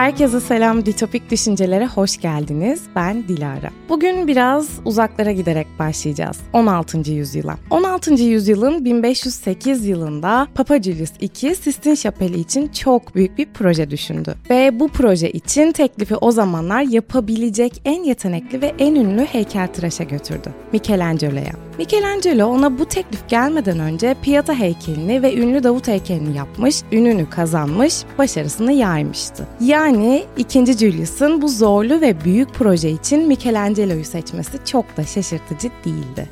Herkese selam Ditopik Düşüncelere hoş geldiniz. Ben Dilara. Bugün biraz uzaklara giderek başlayacağız. 16. yüzyıla. 16. yüzyılın 1508 yılında Papa Julius II Sistine Şapeli için çok büyük bir proje düşündü. Ve bu proje için teklifi o zamanlar yapabilecek en yetenekli ve en ünlü heykeltıraşa götürdü. Michelangelo'ya. Michelangelo ona bu teklif gelmeden önce Pieta heykelini ve ünlü Davut heykelini yapmış, ününü kazanmış, başarısını yaymıştı. Yani 2. Julius'un bu zorlu ve büyük proje için Michelangelo'yu seçmesi çok da şaşırtıcı değildi.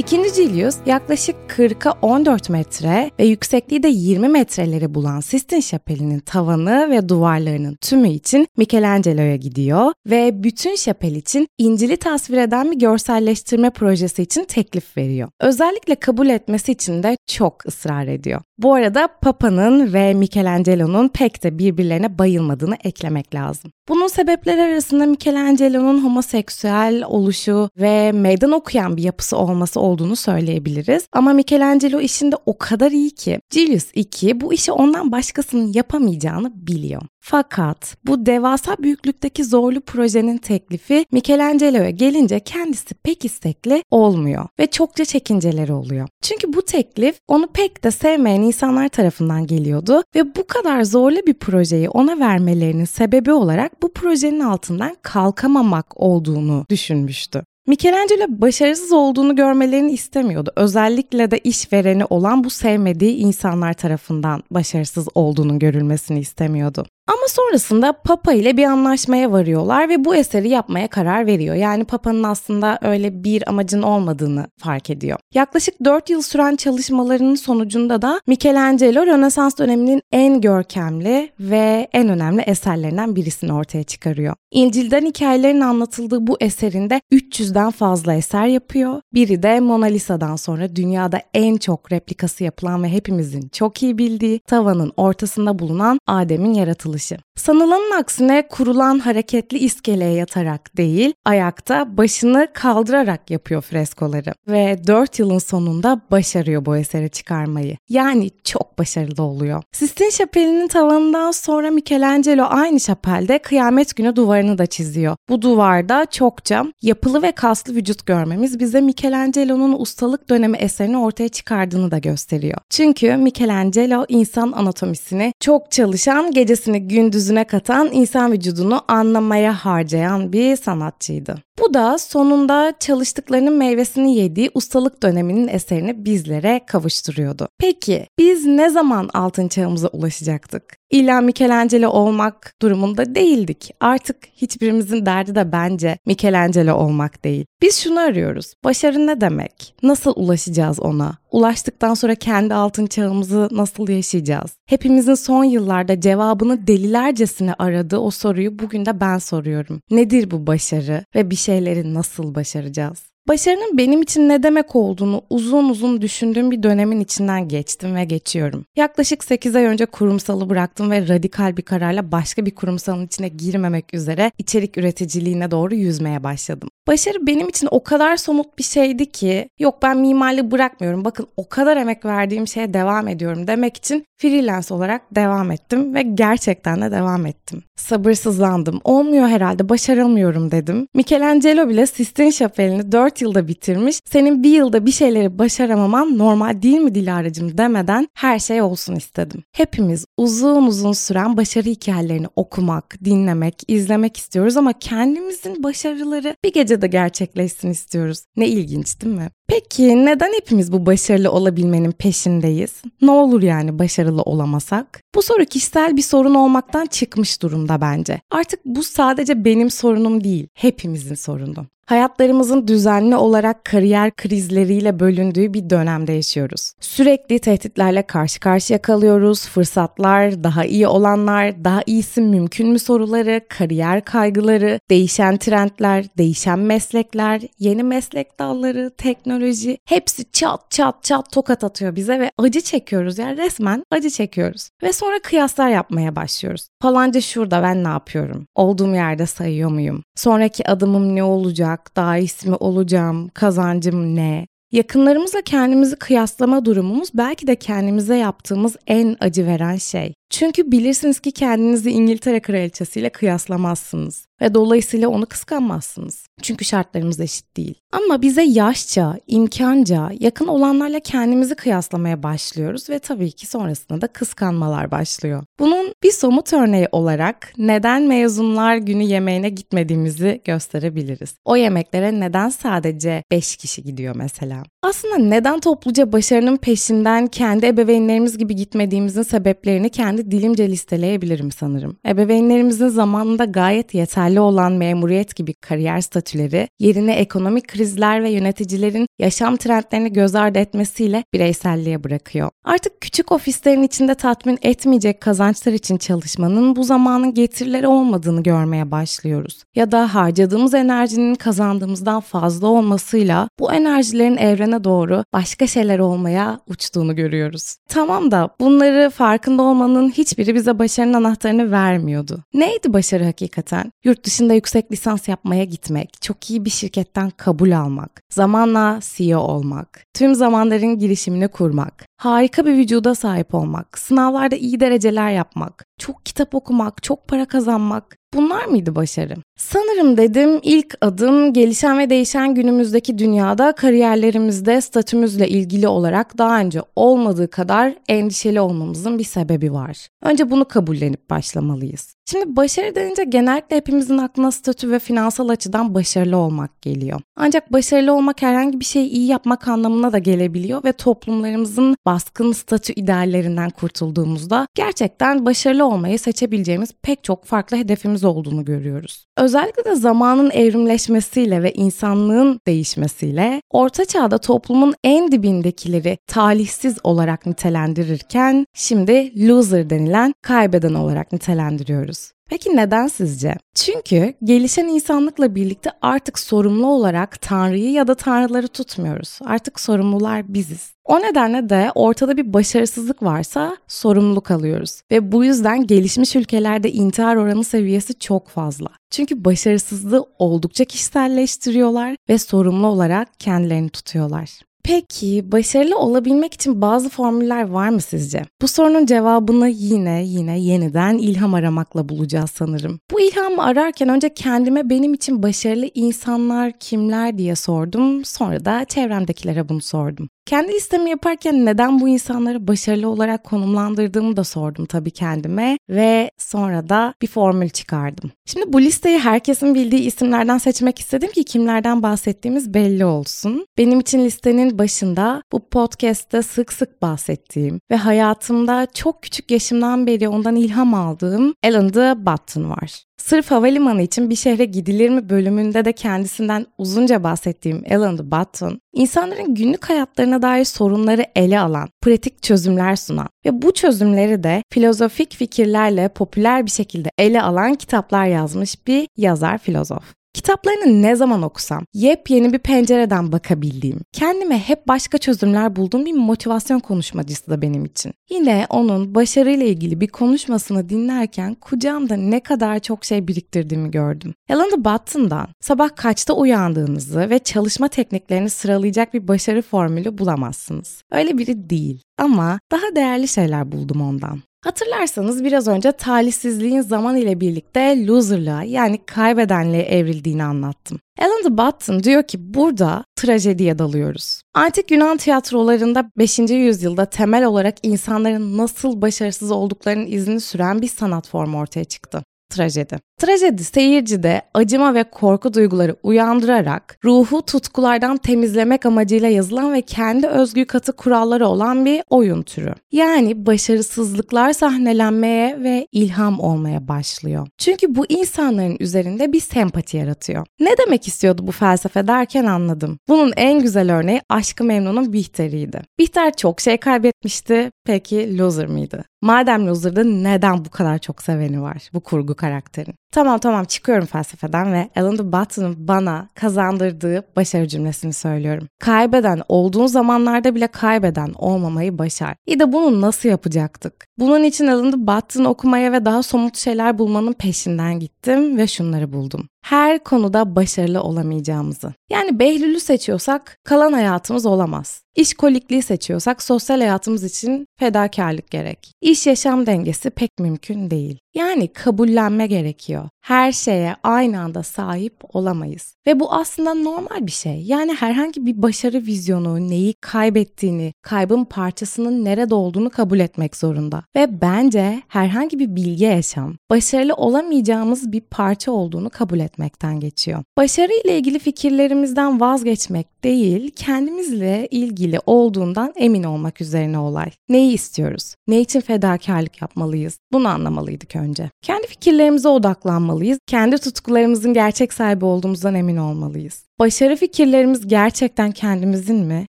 İkinci Julius yaklaşık 40'a 14 metre ve yüksekliği de 20 metreleri bulan Sistine Şapeli'nin tavanı ve duvarlarının tümü için Michelangelo'ya gidiyor ve bütün şapel için İncil'i tasvir eden bir görselleştirme projesi için teklif veriyor. Özellikle kabul etmesi için de çok ısrar ediyor. Bu arada Papa'nın ve Michelangelo'nun pek de birbirlerine bayılmadığını eklemek lazım. Bunun sebepleri arasında Michelangelo'nun homoseksüel oluşu ve meydan okuyan bir yapısı olması olduğunu söyleyebiliriz. Ama Michelangelo işinde o kadar iyi ki Julius II bu işi ondan başkasının yapamayacağını biliyor. Fakat bu devasa büyüklükteki zorlu projenin teklifi Michelangelo'ya gelince kendisi pek istekli olmuyor ve çokça çekinceleri oluyor. Çünkü bu teklif onu pek de sevmeyen insanlar tarafından geliyordu ve bu kadar zorlu bir projeyi ona vermelerinin sebebi olarak bu projenin altından kalkamamak olduğunu düşünmüştü. Michelangelo başarısız olduğunu görmelerini istemiyordu. Özellikle de işvereni olan bu sevmediği insanlar tarafından başarısız olduğunun görülmesini istemiyordu. Ama sonrasında Papa ile bir anlaşmaya varıyorlar ve bu eseri yapmaya karar veriyor. Yani Papa'nın aslında öyle bir amacın olmadığını fark ediyor. Yaklaşık 4 yıl süren çalışmalarının sonucunda da Michelangelo Rönesans döneminin en görkemli ve en önemli eserlerinden birisini ortaya çıkarıyor. İncil'den hikayelerin anlatıldığı bu eserinde 300'den fazla eser yapıyor. Biri de Mona Lisa'dan sonra dünyada en çok replikası yapılan ve hepimizin çok iyi bildiği tavanın ortasında bulunan Adem'in yaratılışı yaratılışı. Sanılanın aksine kurulan hareketli iskeleye yatarak değil, ayakta başını kaldırarak yapıyor freskoları. Ve 4 yılın sonunda başarıyor bu eseri çıkarmayı. Yani çok başarılı oluyor. Sistine Şapeli'nin tavanından sonra Michelangelo aynı şapelde kıyamet günü duvarını da çiziyor. Bu duvarda çokça yapılı ve kaslı vücut görmemiz bize Michelangelo'nun ustalık dönemi eserini ortaya çıkardığını da gösteriyor. Çünkü Michelangelo insan anatomisini çok çalışan, gecesini gündüzüne katan, insan vücudunu anlamaya harcayan bir sanatçıydı. Bu da sonunda çalıştıklarının meyvesini yediği ustalık döneminin eserini bizlere kavuşturuyordu. Peki biz ne zaman altın çağımıza ulaşacaktık? İlla Michelangelo olmak durumunda değildik. Artık hiçbirimizin derdi de bence Michelangelo olmak değil. Biz şunu arıyoruz. Başarı ne demek? Nasıl ulaşacağız ona? Ulaştıktan sonra kendi altın çağımızı nasıl yaşayacağız? Hepimizin son yıllarda cevabını delilercesine aradığı o soruyu bugün de ben soruyorum. Nedir bu başarı ve bir şeyleri nasıl başaracağız? Başarının benim için ne demek olduğunu uzun uzun düşündüğüm bir dönemin içinden geçtim ve geçiyorum. Yaklaşık 8 ay önce kurumsalı bıraktım ve radikal bir kararla başka bir kurumsalın içine girmemek üzere içerik üreticiliğine doğru yüzmeye başladım. Başarı benim için o kadar somut bir şeydi ki yok ben mimarlığı bırakmıyorum bakın o kadar emek verdiğim şeye devam ediyorum demek için freelance olarak devam ettim ve gerçekten de devam ettim. Sabırsızlandım. Olmuyor herhalde başaramıyorum dedim. Michelangelo bile Sistine Şapeli'ni 4 yılda bitirmiş. Senin bir yılda bir şeyleri başaramaman normal değil mi Dilara'cığım demeden her şey olsun istedim. Hepimiz uzun uzun süren başarı hikayelerini okumak, dinlemek, izlemek istiyoruz ama kendimizin başarıları bir gecede gerçekleşsin istiyoruz. Ne ilginç değil mi? Peki neden hepimiz bu başarılı olabilmenin peşindeyiz? Ne olur yani başarılı olamasak? Bu soru kişisel bir sorun olmaktan çıkmış durumda bence. Artık bu sadece benim sorunum değil, hepimizin sorunu. Hayatlarımızın düzenli olarak kariyer krizleriyle bölündüğü bir dönemde yaşıyoruz. Sürekli tehditlerle karşı karşıya kalıyoruz. Fırsatlar, daha iyi olanlar, daha iyisi mümkün mü soruları, kariyer kaygıları, değişen trendler, değişen meslekler, yeni meslek dalları, teknoloji hepsi çat çat çat tokat atıyor bize ve acı çekiyoruz. Yani resmen acı çekiyoruz. Ve sonra kıyaslar yapmaya başlıyoruz. Falanca şurada ben ne yapıyorum? Olduğum yerde sayıyor muyum? Sonraki adımım ne olacak? Daha iyisi mi olacağım? Kazancım ne? Yakınlarımızla kendimizi kıyaslama durumumuz belki de kendimize yaptığımız en acı veren şey. Çünkü bilirsiniz ki kendinizi İngiltere kraliçesiyle kıyaslamazsınız ve dolayısıyla onu kıskanmazsınız. Çünkü şartlarımız eşit değil. Ama bize yaşça, imkanca, yakın olanlarla kendimizi kıyaslamaya başlıyoruz ve tabii ki sonrasında da kıskanmalar başlıyor. Bunun bir somut örneği olarak neden mezunlar günü yemeğine gitmediğimizi gösterebiliriz. O yemeklere neden sadece 5 kişi gidiyor mesela? Aslında neden topluca başarının peşinden kendi ebeveynlerimiz gibi gitmediğimizin sebeplerini kendi dilimce listeleyebilirim sanırım. Ebeveynlerimizin zamanında gayet yeterli olan memuriyet gibi kariyer statüleri yerine ekonomik krizler ve yöneticilerin yaşam trendlerini göz ardı etmesiyle bireyselliğe bırakıyor. Artık küçük ofislerin içinde tatmin etmeyecek kazançlar için çalışmanın bu zamanın getirileri olmadığını görmeye başlıyoruz. Ya da harcadığımız enerjinin kazandığımızdan fazla olmasıyla bu enerjilerin evrene doğru başka şeyler olmaya uçtuğunu görüyoruz. Tamam da bunları farkında olmanın hiçbiri bize başarının anahtarını vermiyordu. Neydi başarı hakikaten? Yurt dışında yüksek lisans yapmaya gitmek, çok iyi bir şirketten kabul almak, zamanla CEO olmak, tüm zamanların girişimini kurmak, harika bir vücuda sahip olmak, sınavlarda iyi dereceler yapmak, çok kitap okumak, çok para kazanmak, Bunlar mıydı başarı? Sanırım dedim ilk adım gelişen ve değişen günümüzdeki dünyada kariyerlerimizde statümüzle ilgili olarak daha önce olmadığı kadar endişeli olmamızın bir sebebi var. Önce bunu kabullenip başlamalıyız. Şimdi başarı denince genellikle hepimizin aklına statü ve finansal açıdan başarılı olmak geliyor. Ancak başarılı olmak herhangi bir şeyi iyi yapmak anlamına da gelebiliyor ve toplumlarımızın baskın statü ideallerinden kurtulduğumuzda gerçekten başarılı olmayı seçebileceğimiz pek çok farklı hedefimiz olduğunu görüyoruz. Özellikle de zamanın evrimleşmesiyle ve insanlığın değişmesiyle orta çağda toplumun en dibindekileri talihsiz olarak nitelendirirken şimdi loser denilen kaybeden olarak nitelendiriyoruz. Peki neden sizce? Çünkü gelişen insanlıkla birlikte artık sorumlu olarak Tanrı'yı ya da Tanrıları tutmuyoruz. Artık sorumlular biziz. O nedenle de ortada bir başarısızlık varsa sorumluluk alıyoruz. Ve bu yüzden gelişmiş ülkelerde intihar oranı seviyesi çok fazla. Çünkü başarısızlığı oldukça kişiselleştiriyorlar ve sorumlu olarak kendilerini tutuyorlar. Peki başarılı olabilmek için bazı formüller var mı sizce? Bu sorunun cevabını yine yine yeniden ilham aramakla bulacağız sanırım. Bu ilhamı ararken önce kendime benim için başarılı insanlar kimler diye sordum. Sonra da çevremdekilere bunu sordum. Kendi listemi yaparken neden bu insanları başarılı olarak konumlandırdığımı da sordum tabii kendime ve sonra da bir formül çıkardım. Şimdi bu listeyi herkesin bildiği isimlerden seçmek istedim ki kimlerden bahsettiğimiz belli olsun. Benim için listenin başında bu podcast'te sık sık bahsettiğim ve hayatımda çok küçük yaşımdan beri ondan ilham aldığım Alan de Button var. Sırf havalimanı için bir şehre gidilir mi bölümünde de kendisinden uzunca bahsettiğim Alan de Button, insanların günlük hayatlarına dair sorunları ele alan, pratik çözümler sunan ve bu çözümleri de filozofik fikirlerle popüler bir şekilde ele alan kitaplar yazmış bir yazar filozof. Kitaplarını ne zaman okusam yepyeni bir pencereden bakabildiğim, kendime hep başka çözümler bulduğum bir motivasyon konuşmacısı da benim için. Yine onun başarıyla ilgili bir konuşmasını dinlerken kucağımda ne kadar çok şey biriktirdiğimi gördüm. Helen Button'dan sabah kaçta uyandığınızı ve çalışma tekniklerini sıralayacak bir başarı formülü bulamazsınız. Öyle biri değil ama daha değerli şeyler buldum ondan. Hatırlarsanız biraz önce talihsizliğin zaman ile birlikte loserlığa yani kaybedenliğe evrildiğini anlattım. Alan de Botton diyor ki burada trajediye dalıyoruz. Antik Yunan tiyatrolarında 5. yüzyılda temel olarak insanların nasıl başarısız olduklarının izini süren bir sanat formu ortaya çıktı trajedi. Trajedi seyircide acıma ve korku duyguları uyandırarak ruhu tutkulardan temizlemek amacıyla yazılan ve kendi özgü katı kuralları olan bir oyun türü. Yani başarısızlıklar sahnelenmeye ve ilham olmaya başlıyor. Çünkü bu insanların üzerinde bir sempati yaratıyor. Ne demek istiyordu bu felsefe derken anladım. Bunun en güzel örneği Aşkı Memnun'un Bihter'iydi. Bihter çok şey kaybetmişti. Peki loser mıydı? Madem loser'da neden bu kadar çok seveni var bu kurgu karakterin? Tamam tamam çıkıyorum felsefeden ve Alan de Botton'ın bana kazandırdığı başarı cümlesini söylüyorum. Kaybeden olduğun zamanlarda bile kaybeden olmamayı başar. İyi de bunu nasıl yapacaktık? Bunun için Alan de Botton okumaya ve daha somut şeyler bulmanın peşinden gittim ve şunları buldum her konuda başarılı olamayacağımızı. Yani Behlül'ü seçiyorsak kalan hayatımız olamaz. İşkolikliği seçiyorsak sosyal hayatımız için fedakarlık gerek. İş yaşam dengesi pek mümkün değil. Yani kabullenme gerekiyor. Her şeye aynı anda sahip olamayız. Ve bu aslında normal bir şey. Yani herhangi bir başarı vizyonu neyi kaybettiğini, kaybın parçasının nerede olduğunu kabul etmek zorunda. Ve bence herhangi bir bilge yaşam başarılı olamayacağımız bir parça olduğunu kabul etmekten geçiyor. Başarı ile ilgili fikirlerimizden vazgeçmek değil, kendimizle ilgili olduğundan emin olmak üzerine olay. Neyi istiyoruz? Ne için fedakarlık yapmalıyız? Bunu anlamalıydık önce. Kendi fikirlerimize odaklanmalıyız. Kendi tutkularımızın gerçek sahibi olduğumuzdan emin olmalıyız. Başarı fikirlerimiz gerçekten kendimizin mi?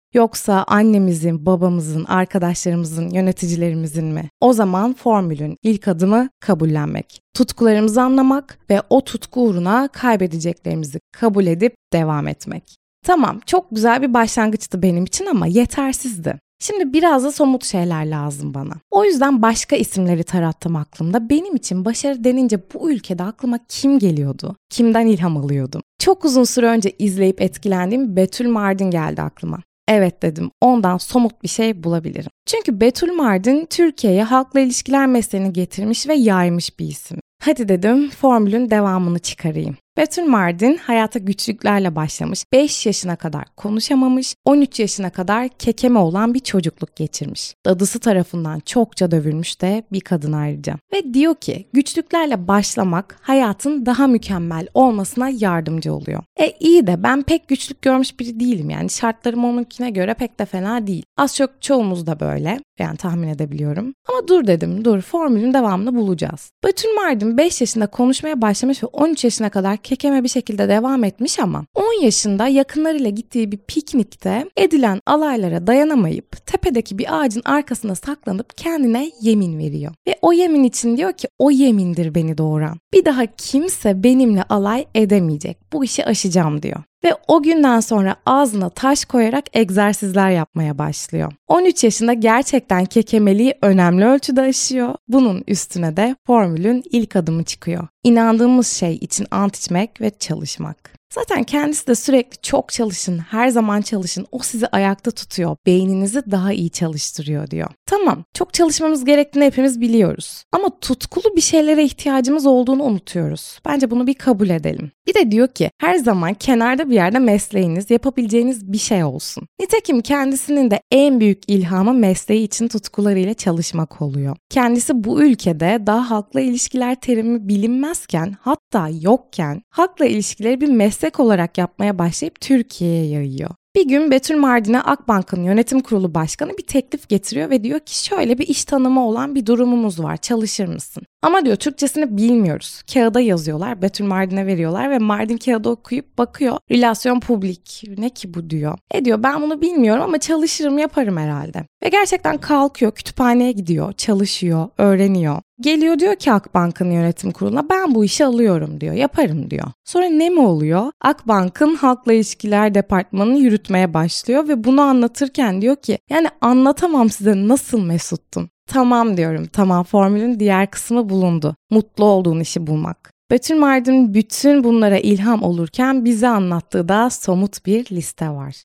Yoksa annemizin, babamızın, arkadaşlarımızın, yöneticilerimizin mi? O zaman formülün ilk adımı kabullenmek. Tutkularımızı anlamak ve o tutku uğruna kaybedeceklerimizi kabul edip devam etmek. Tamam, çok güzel bir başlangıçtı benim için ama yetersizdi. Şimdi biraz da somut şeyler lazım bana. O yüzden başka isimleri tarattım aklımda. Benim için başarı denince bu ülkede aklıma kim geliyordu? Kimden ilham alıyordum? Çok uzun süre önce izleyip etkilendiğim Betül Mardin geldi aklıma. Evet dedim ondan somut bir şey bulabilirim. Çünkü Betül Mardin Türkiye'ye halkla ilişkiler mesleğini getirmiş ve yaymış bir isim. Hadi dedim formülün devamını çıkarayım. Betül Mardin hayata güçlüklerle başlamış, 5 yaşına kadar konuşamamış, 13 yaşına kadar kekeme olan bir çocukluk geçirmiş. Dadısı tarafından çokça dövülmüş de bir kadın ayrıca. Ve diyor ki güçlüklerle başlamak hayatın daha mükemmel olmasına yardımcı oluyor. E iyi de ben pek güçlük görmüş biri değilim yani şartlarım onunkine göre pek de fena değil. Az çok çoğumuz da böyle yani tahmin edebiliyorum. Ama dur dedim dur formülün devamını bulacağız. Betül Mardin 5 yaşında konuşmaya başlamış ve 13 yaşına kadar kekeme bir şekilde devam etmiş ama 10 yaşında yakınlarıyla gittiği bir piknikte edilen alaylara dayanamayıp tepedeki bir ağacın arkasına saklanıp kendine yemin veriyor. Ve o yemin için diyor ki o yemindir beni doğuran. Bir daha kimse benimle alay edemeyecek. Bu işi aşacağım diyor ve o günden sonra ağzına taş koyarak egzersizler yapmaya başlıyor. 13 yaşında gerçekten kekemeliği önemli ölçüde aşıyor. Bunun üstüne de formülün ilk adımı çıkıyor. İnandığımız şey için ant içmek ve çalışmak. Zaten kendisi de sürekli çok çalışın, her zaman çalışın. O sizi ayakta tutuyor. Beyninizi daha iyi çalıştırıyor diyor. Tamam, çok çalışmamız gerektiğini hepimiz biliyoruz. Ama tutkulu bir şeylere ihtiyacımız olduğunu unutuyoruz. Bence bunu bir kabul edelim. Bir de diyor ki her zaman kenarda bir yerde mesleğiniz, yapabileceğiniz bir şey olsun. Nitekim kendisinin de en büyük ilhamı mesleği için tutkularıyla çalışmak oluyor. Kendisi bu ülkede daha halkla ilişkiler terimi bilinmezken hatta yokken halkla ilişkileri bir meslek olarak yapmaya başlayıp Türkiye'ye yayıyor. Bir gün Betül Mardin'e Akbank'ın yönetim kurulu başkanı bir teklif getiriyor ve diyor ki şöyle bir iş tanımı olan bir durumumuz var çalışır mısın? Ama diyor Türkçesini bilmiyoruz. Kağıda yazıyorlar. Betül Mardin'e veriyorlar ve Mardin kağıdı okuyup bakıyor. Relasyon publik. Ne ki bu diyor. E diyor ben bunu bilmiyorum ama çalışırım yaparım herhalde. Ve gerçekten kalkıyor kütüphaneye gidiyor. Çalışıyor. Öğreniyor. Geliyor diyor ki Akbank'ın yönetim kuruluna ben bu işi alıyorum diyor. Yaparım diyor. Sonra ne mi oluyor? Akbank'ın halkla ilişkiler departmanını yürütmeye başlıyor ve bunu anlatırken diyor ki yani anlatamam size nasıl mesuttum. Tamam diyorum. Tamam formülün diğer kısmı bulundu. Mutlu olduğun işi bulmak. Betül Mardin bütün bunlara ilham olurken bize anlattığı da somut bir liste var.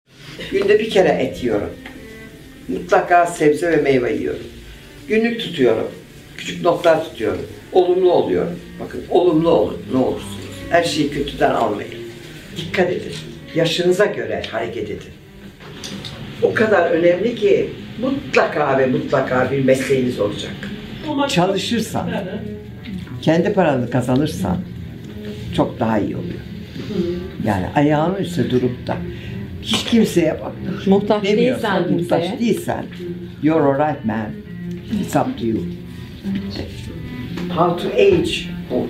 Günde bir kere et yiyorum. Mutlaka sebze ve meyve yiyorum. Günlük tutuyorum. Küçük notlar tutuyorum. Olumlu oluyorum. Bakın olumlu olun ne olursunuz. Her şeyi kötüden almayın. Dikkat edin. Yaşınıza göre hareket edin. O kadar önemli ki mutlaka ve mutlaka bir mesleğiniz olacak. Çalışırsan, kendi paranı kazanırsan, çok daha iyi oluyor. Yani ayağının üstüne durup da hiç kimseye bak. Muhtaç değilsen muhtaç kimseye. değilsen you're alright man. It's up to you. How to age bu.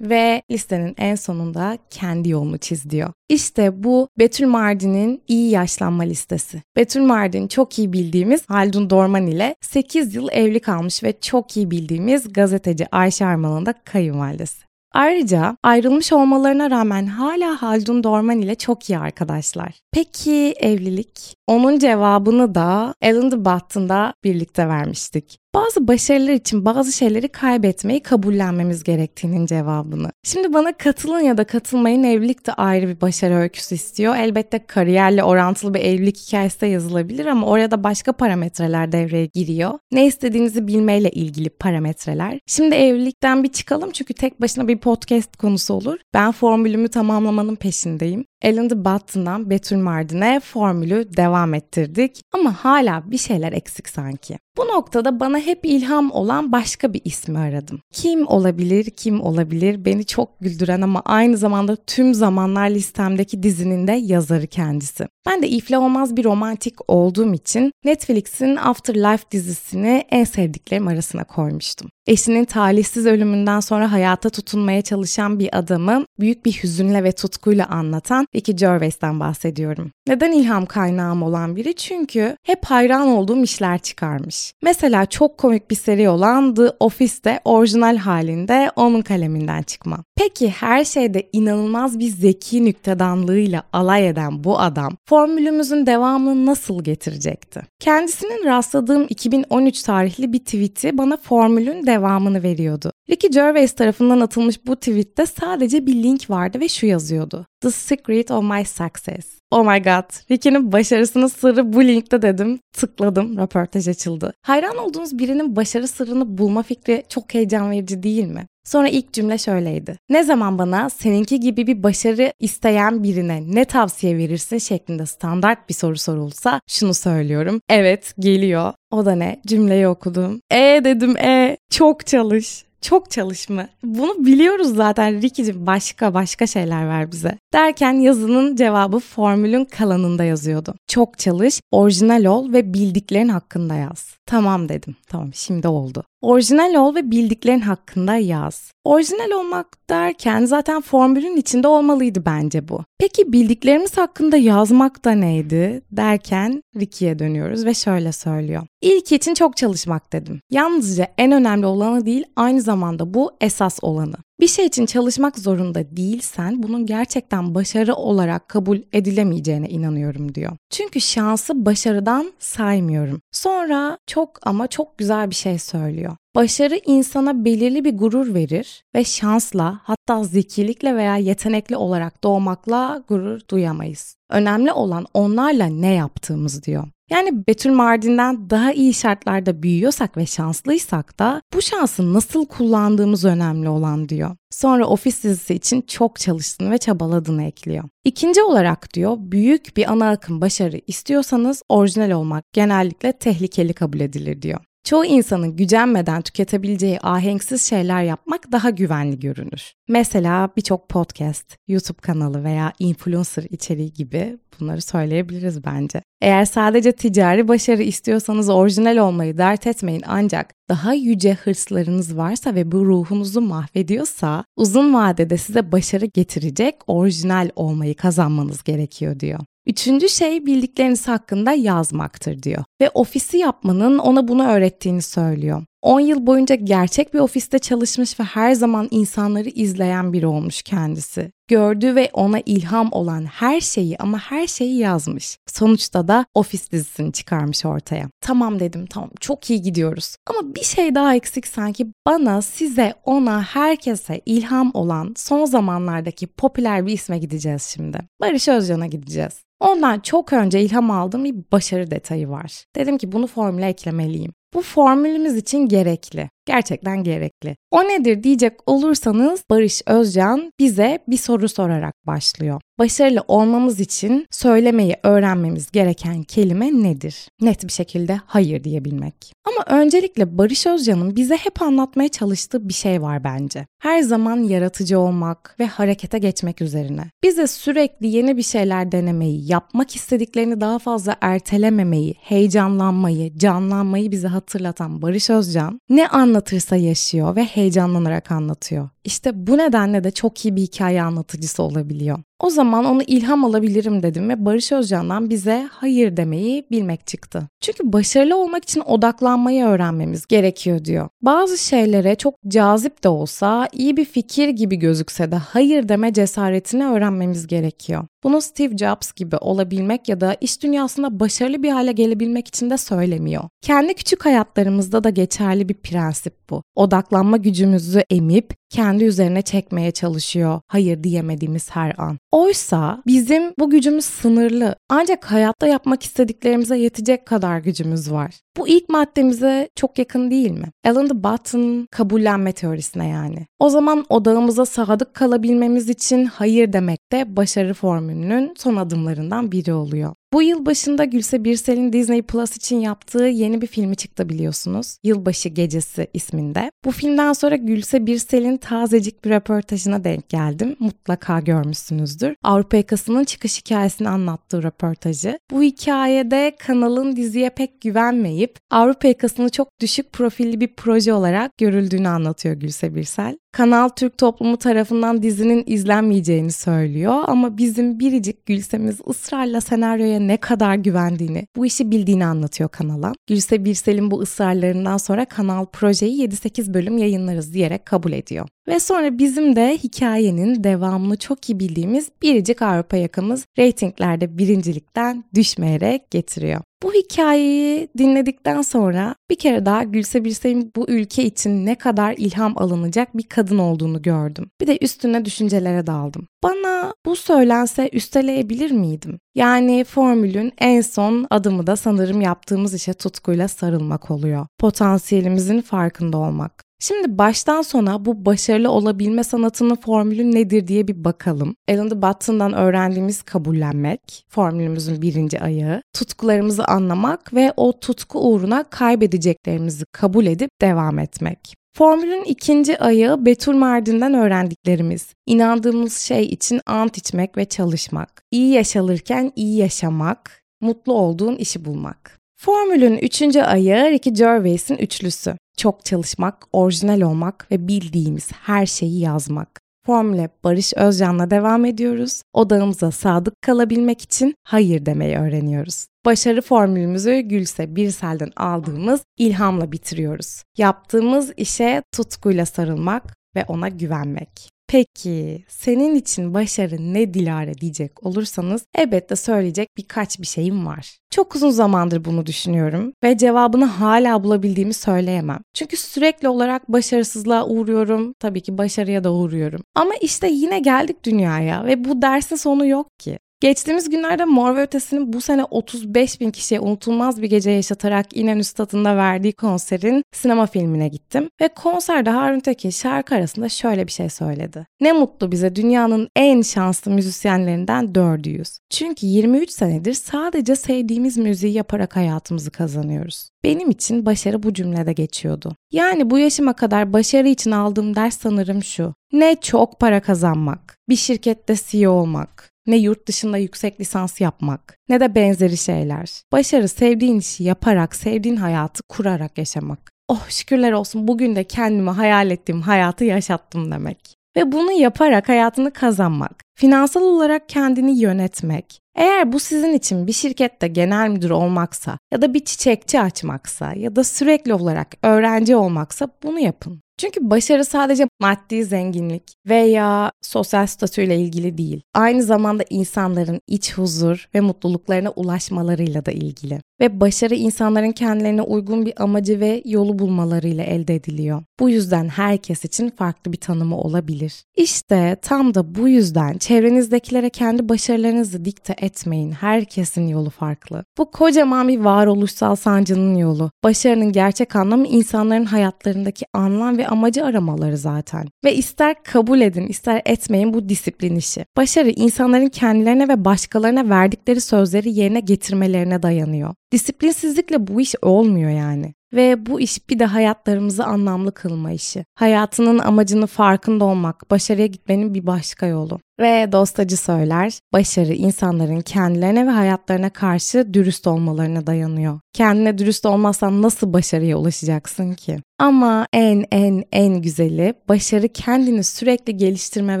Ve listenin en sonunda kendi yolunu çiz diyor. İşte bu Betül Mardin'in iyi yaşlanma listesi. Betül Mardin çok iyi bildiğimiz Haldun Dorman ile 8 yıl evli kalmış ve çok iyi bildiğimiz gazeteci Ayşe Arman'ın da kayınvalidesi. Ayrıca ayrılmış olmalarına rağmen hala Haldun Dorman ile çok iyi arkadaşlar. Peki evlilik? Onun cevabını da Alan the Button'da birlikte vermiştik. Bazı başarılar için bazı şeyleri kaybetmeyi kabullenmemiz gerektiğinin cevabını. Şimdi bana katılın ya da katılmayın evlilik de ayrı bir başarı öyküsü istiyor. Elbette kariyerle orantılı bir evlilik hikayesi de yazılabilir ama oraya da başka parametreler devreye giriyor. Ne istediğinizi bilmeyle ilgili parametreler. Şimdi evlilikten bir çıkalım çünkü tek başına bir podcast konusu olur. Ben formülümü tamamlamanın peşindeyim. Alan the Button'dan Betül Mardin'e formülü devam ettirdik ama hala bir şeyler eksik sanki. Bu noktada bana hep ilham olan başka bir ismi aradım. Kim olabilir, kim olabilir? Beni çok güldüren ama aynı zamanda tüm zamanlar listemdeki dizinin de yazarı kendisi. Ben de ifle olmaz bir romantik olduğum için Netflix'in Afterlife dizisini en sevdiklerim arasına koymuştum. Eşinin talihsiz ölümünden sonra hayata tutunmaya çalışan bir adamı büyük bir hüzünle ve tutkuyla anlatan Ricky Gervais'ten bahsediyorum. Neden ilham kaynağım olan biri? Çünkü hep hayran olduğum işler çıkarmış. Mesela çok komik bir seri olan The Office'te orijinal halinde onun kaleminden çıkma. Peki her şeyde inanılmaz bir zeki nüktedanlığıyla alay eden bu adam formülümüzün devamını nasıl getirecekti? Kendisinin rastladığım 2013 tarihli bir tweet'i bana formülün devamını veriyordu. Ricky Gervais tarafından atılmış bu tweette sadece bir link vardı ve şu yazıyordu. The secret of my success. Oh my god. Ricky'nin başarısının sırrı bu linkte dedim. Tıkladım. Röportaj açıldı. Hayran olduğunuz birinin başarı sırrını bulma fikri çok heyecan verici değil mi? Sonra ilk cümle şöyleydi. Ne zaman bana seninki gibi bir başarı isteyen birine ne tavsiye verirsin şeklinde standart bir soru sorulsa şunu söylüyorum. Evet geliyor. O da ne? Cümleyi okudum. E dedim e çok çalış. Çok çalışma. Bunu biliyoruz zaten Ricky'cim başka başka şeyler ver bize. Derken yazının cevabı formülün kalanında yazıyordu. Çok çalış, orijinal ol ve bildiklerin hakkında yaz. Tamam dedim. Tamam şimdi oldu. Orijinal ol ve bildiklerin hakkında yaz. Orijinal olmak derken zaten formülün içinde olmalıydı bence bu. Peki bildiklerimiz hakkında yazmak da neydi derken Ricky'ye dönüyoruz ve şöyle söylüyor. İlk için çok çalışmak dedim. Yalnızca en önemli olanı değil aynı zamanda bu esas olanı. Bir şey için çalışmak zorunda değilsen bunun gerçekten başarı olarak kabul edilemeyeceğine inanıyorum diyor. Çünkü şansı başarıdan saymıyorum. Sonra çok ama çok güzel bir şey söylüyor. Başarı insana belirli bir gurur verir ve şansla hatta zekilikle veya yetenekli olarak doğmakla gurur duyamayız. Önemli olan onlarla ne yaptığımız diyor. Yani Betül Mardin'den daha iyi şartlarda büyüyorsak ve şanslıysak da bu şansı nasıl kullandığımız önemli olan diyor. Sonra ofis dizisi için çok çalıştığını ve çabaladığını ekliyor. İkinci olarak diyor büyük bir ana akım başarı istiyorsanız orijinal olmak genellikle tehlikeli kabul edilir diyor. Çoğu insanın gücenmeden tüketebileceği ahenksiz şeyler yapmak daha güvenli görünür. Mesela birçok podcast, YouTube kanalı veya influencer içeriği gibi bunları söyleyebiliriz bence. Eğer sadece ticari başarı istiyorsanız orijinal olmayı dert etmeyin ancak daha yüce hırslarınız varsa ve bu ruhunuzu mahvediyorsa uzun vadede size başarı getirecek orijinal olmayı kazanmanız gerekiyor diyor. Üçüncü şey bildikleriniz hakkında yazmaktır diyor. Ve ofisi yapmanın ona bunu öğrettiğini söylüyor. 10 yıl boyunca gerçek bir ofiste çalışmış ve her zaman insanları izleyen biri olmuş kendisi. Gördüğü ve ona ilham olan her şeyi ama her şeyi yazmış. Sonuçta da ofis dizisini çıkarmış ortaya. Tamam dedim tamam çok iyi gidiyoruz. Ama bir şey daha eksik sanki bana, size, ona, herkese ilham olan son zamanlardaki popüler bir isme gideceğiz şimdi. Barış Özcan'a gideceğiz. Ondan çok önce ilham aldığım bir başarı detayı var. Dedim ki bunu formüle eklemeliyim. Bu formülümüz için gerekli. Gerçekten gerekli. O nedir diyecek olursanız Barış Özcan bize bir soru sorarak başlıyor. Başarılı olmamız için söylemeyi öğrenmemiz gereken kelime nedir? Net bir şekilde hayır diyebilmek. Ama öncelikle Barış Özcan'ın bize hep anlatmaya çalıştığı bir şey var bence. Her zaman yaratıcı olmak ve harekete geçmek üzerine. Bize sürekli yeni bir şeyler denemeyi, yapmak istediklerini daha fazla ertelememeyi, heyecanlanmayı, canlanmayı bize hatırlatan Barış Özcan ne anlatırsa yaşıyor ve heyecanlanarak anlatıyor. İşte bu nedenle de çok iyi bir hikaye anlatıcısı olabiliyor. O zaman onu ilham alabilirim dedim ve Barış Özcan'dan bize hayır demeyi bilmek çıktı. Çünkü başarılı olmak için odaklanmayı öğrenmemiz gerekiyor diyor. Bazı şeylere çok cazip de olsa, iyi bir fikir gibi gözükse de hayır deme cesaretini öğrenmemiz gerekiyor. Bunu Steve Jobs gibi olabilmek ya da iş dünyasında başarılı bir hale gelebilmek için de söylemiyor. Kendi küçük hayatlarımızda da geçerli bir prensip bu. Odaklanma gücümüzü emip kendi üzerine çekmeye çalışıyor hayır diyemediğimiz her an. Oysa bizim bu gücümüz sınırlı. Ancak hayatta yapmak istediklerimize yetecek kadar gücümüz var. Bu ilk maddemize çok yakın değil mi? Alan de Botton kabullenme teorisine yani. O zaman odağımıza sadık kalabilmemiz için hayır demek de başarı formülünün son adımlarından biri oluyor. Bu yıl başında Gülse Birsel'in Disney Plus için yaptığı yeni bir filmi çıktı biliyorsunuz. Yılbaşı Gecesi isminde. Bu filmden sonra Gülse Birsel'in tazecik bir röportajına denk geldim. Mutlaka görmüşsünüzdür. Avrupa Yakası'nın çıkış hikayesini anlattığı röportajı. Bu hikayede kanalın diziye pek güvenmeyip Avrupa Yakası'nı çok düşük profilli bir proje olarak görüldüğünü anlatıyor Gülse Birsel. Kanal Türk toplumu tarafından dizinin izlenmeyeceğini söylüyor ama bizim biricik Gülsem'imiz ısrarla senaryoya ne kadar güvendiğini, bu işi bildiğini anlatıyor kanala. Gülse Birsel'in bu ısrarlarından sonra kanal projeyi 7-8 bölüm yayınlarız diyerek kabul ediyor. Ve sonra bizim de hikayenin devamını çok iyi bildiğimiz biricik Avrupa yakamız reytinglerde birincilikten düşmeyerek getiriyor. Bu hikayeyi dinledikten sonra bir kere daha Gülse Birsel'in bu ülke için ne kadar ilham alınacak bir kadın olduğunu gördüm. Bir de üstüne düşüncelere daldım. Bana bu söylense üsteleyebilir miydim? Yani formülün en son adımı da sanırım yaptığımız işe tutkuyla sarılmak oluyor. Potansiyelimizin farkında olmak. Şimdi baştan sona bu başarılı olabilme sanatının formülü nedir diye bir bakalım. Alan de Botton'dan öğrendiğimiz kabullenmek, formülümüzün birinci ayağı, tutkularımızı anlamak ve o tutku uğruna kaybedeceklerimizi kabul edip devam etmek. Formülün ikinci ayağı Betül Mardin'den öğrendiklerimiz. İnandığımız şey için ant içmek ve çalışmak. İyi yaşalırken iyi yaşamak, mutlu olduğun işi bulmak. Formülün üçüncü ayağı Ricky Gervais'in üçlüsü. Çok çalışmak, orijinal olmak ve bildiğimiz her şeyi yazmak. Formüle Barış Özcan'la devam ediyoruz. Odağımıza sadık kalabilmek için hayır demeyi öğreniyoruz. Başarı formülümüzü Gülse Birsel'den aldığımız ilhamla bitiriyoruz. Yaptığımız işe tutkuyla sarılmak ve ona güvenmek. Peki senin için başarı ne Dilara diyecek olursanız elbette söyleyecek birkaç bir şeyim var. Çok uzun zamandır bunu düşünüyorum ve cevabını hala bulabildiğimi söyleyemem. Çünkü sürekli olarak başarısızlığa uğruyorum. Tabii ki başarıya da uğruyorum. Ama işte yine geldik dünyaya ve bu dersin sonu yok ki. Geçtiğimiz günlerde Mor ve Ötesi'nin bu sene 35 bin kişiye unutulmaz bir gece yaşatarak İnönü Stadı'nda verdiği konserin sinema filmine gittim. Ve konserde Harun Tekin şarkı arasında şöyle bir şey söyledi. Ne mutlu bize dünyanın en şanslı müzisyenlerinden dördüyüz. Çünkü 23 senedir sadece sevdiğimiz müziği yaparak hayatımızı kazanıyoruz. Benim için başarı bu cümlede geçiyordu. Yani bu yaşıma kadar başarı için aldığım ders sanırım şu. Ne çok para kazanmak, bir şirkette CEO olmak, ne yurt dışında yüksek lisans yapmak, ne de benzeri şeyler. Başarı sevdiğin işi yaparak, sevdiğin hayatı kurarak yaşamak. Oh şükürler olsun bugün de kendime hayal ettiğim hayatı yaşattım demek. Ve bunu yaparak hayatını kazanmak, finansal olarak kendini yönetmek. Eğer bu sizin için bir şirkette genel müdür olmaksa ya da bir çiçekçi açmaksa ya da sürekli olarak öğrenci olmaksa bunu yapın. Çünkü başarı sadece maddi zenginlik veya sosyal statüyle ilgili değil. Aynı zamanda insanların iç huzur ve mutluluklarına ulaşmalarıyla da ilgili. Ve başarı insanların kendilerine uygun bir amacı ve yolu bulmalarıyla elde ediliyor. Bu yüzden herkes için farklı bir tanımı olabilir. İşte tam da bu yüzden çevrenizdekilere kendi başarılarınızı dikte etmeyin. Herkesin yolu farklı. Bu kocaman bir varoluşsal sancının yolu. Başarının gerçek anlamı insanların hayatlarındaki anlam ve amacı aramaları zaten. Ve ister kabul edin ister etmeyin bu disiplin işi. Başarı insanların kendilerine ve başkalarına verdikleri sözleri yerine getirmelerine dayanıyor. Disiplinsizlikle bu iş olmuyor yani. Ve bu iş bir de hayatlarımızı anlamlı kılma işi. Hayatının amacını farkında olmak, başarıya gitmenin bir başka yolu. Ve dostacı söyler, başarı insanların kendilerine ve hayatlarına karşı dürüst olmalarına dayanıyor. Kendine dürüst olmazsan nasıl başarıya ulaşacaksın ki? Ama en en en güzeli başarı kendini sürekli geliştirme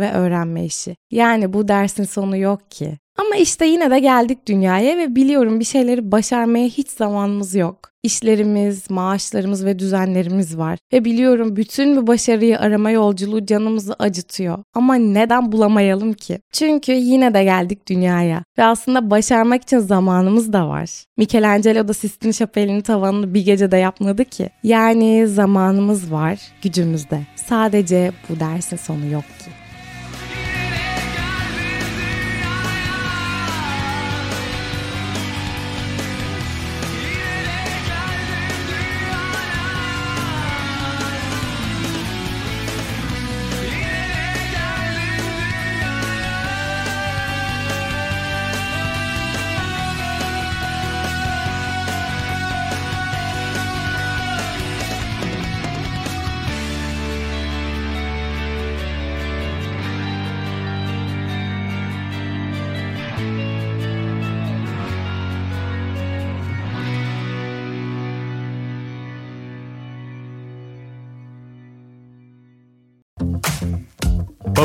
ve öğrenme işi. Yani bu dersin sonu yok ki. Ama işte yine de geldik dünyaya ve biliyorum bir şeyleri başarmaya hiç zamanımız yok. İşlerimiz, maaşlarımız ve düzenlerimiz var. Ve biliyorum bütün bu başarıyı arama yolculuğu canımızı acıtıyor. Ama neden bulamayalım ki? Çünkü yine de geldik dünyaya. Ve aslında başarmak için zamanımız da var. Michelangelo da Sistine Şapeli'nin tavanını bir gecede yapmadı ki. Yani zamanımız var, gücümüz de. Sadece bu dersin sonu yok ki.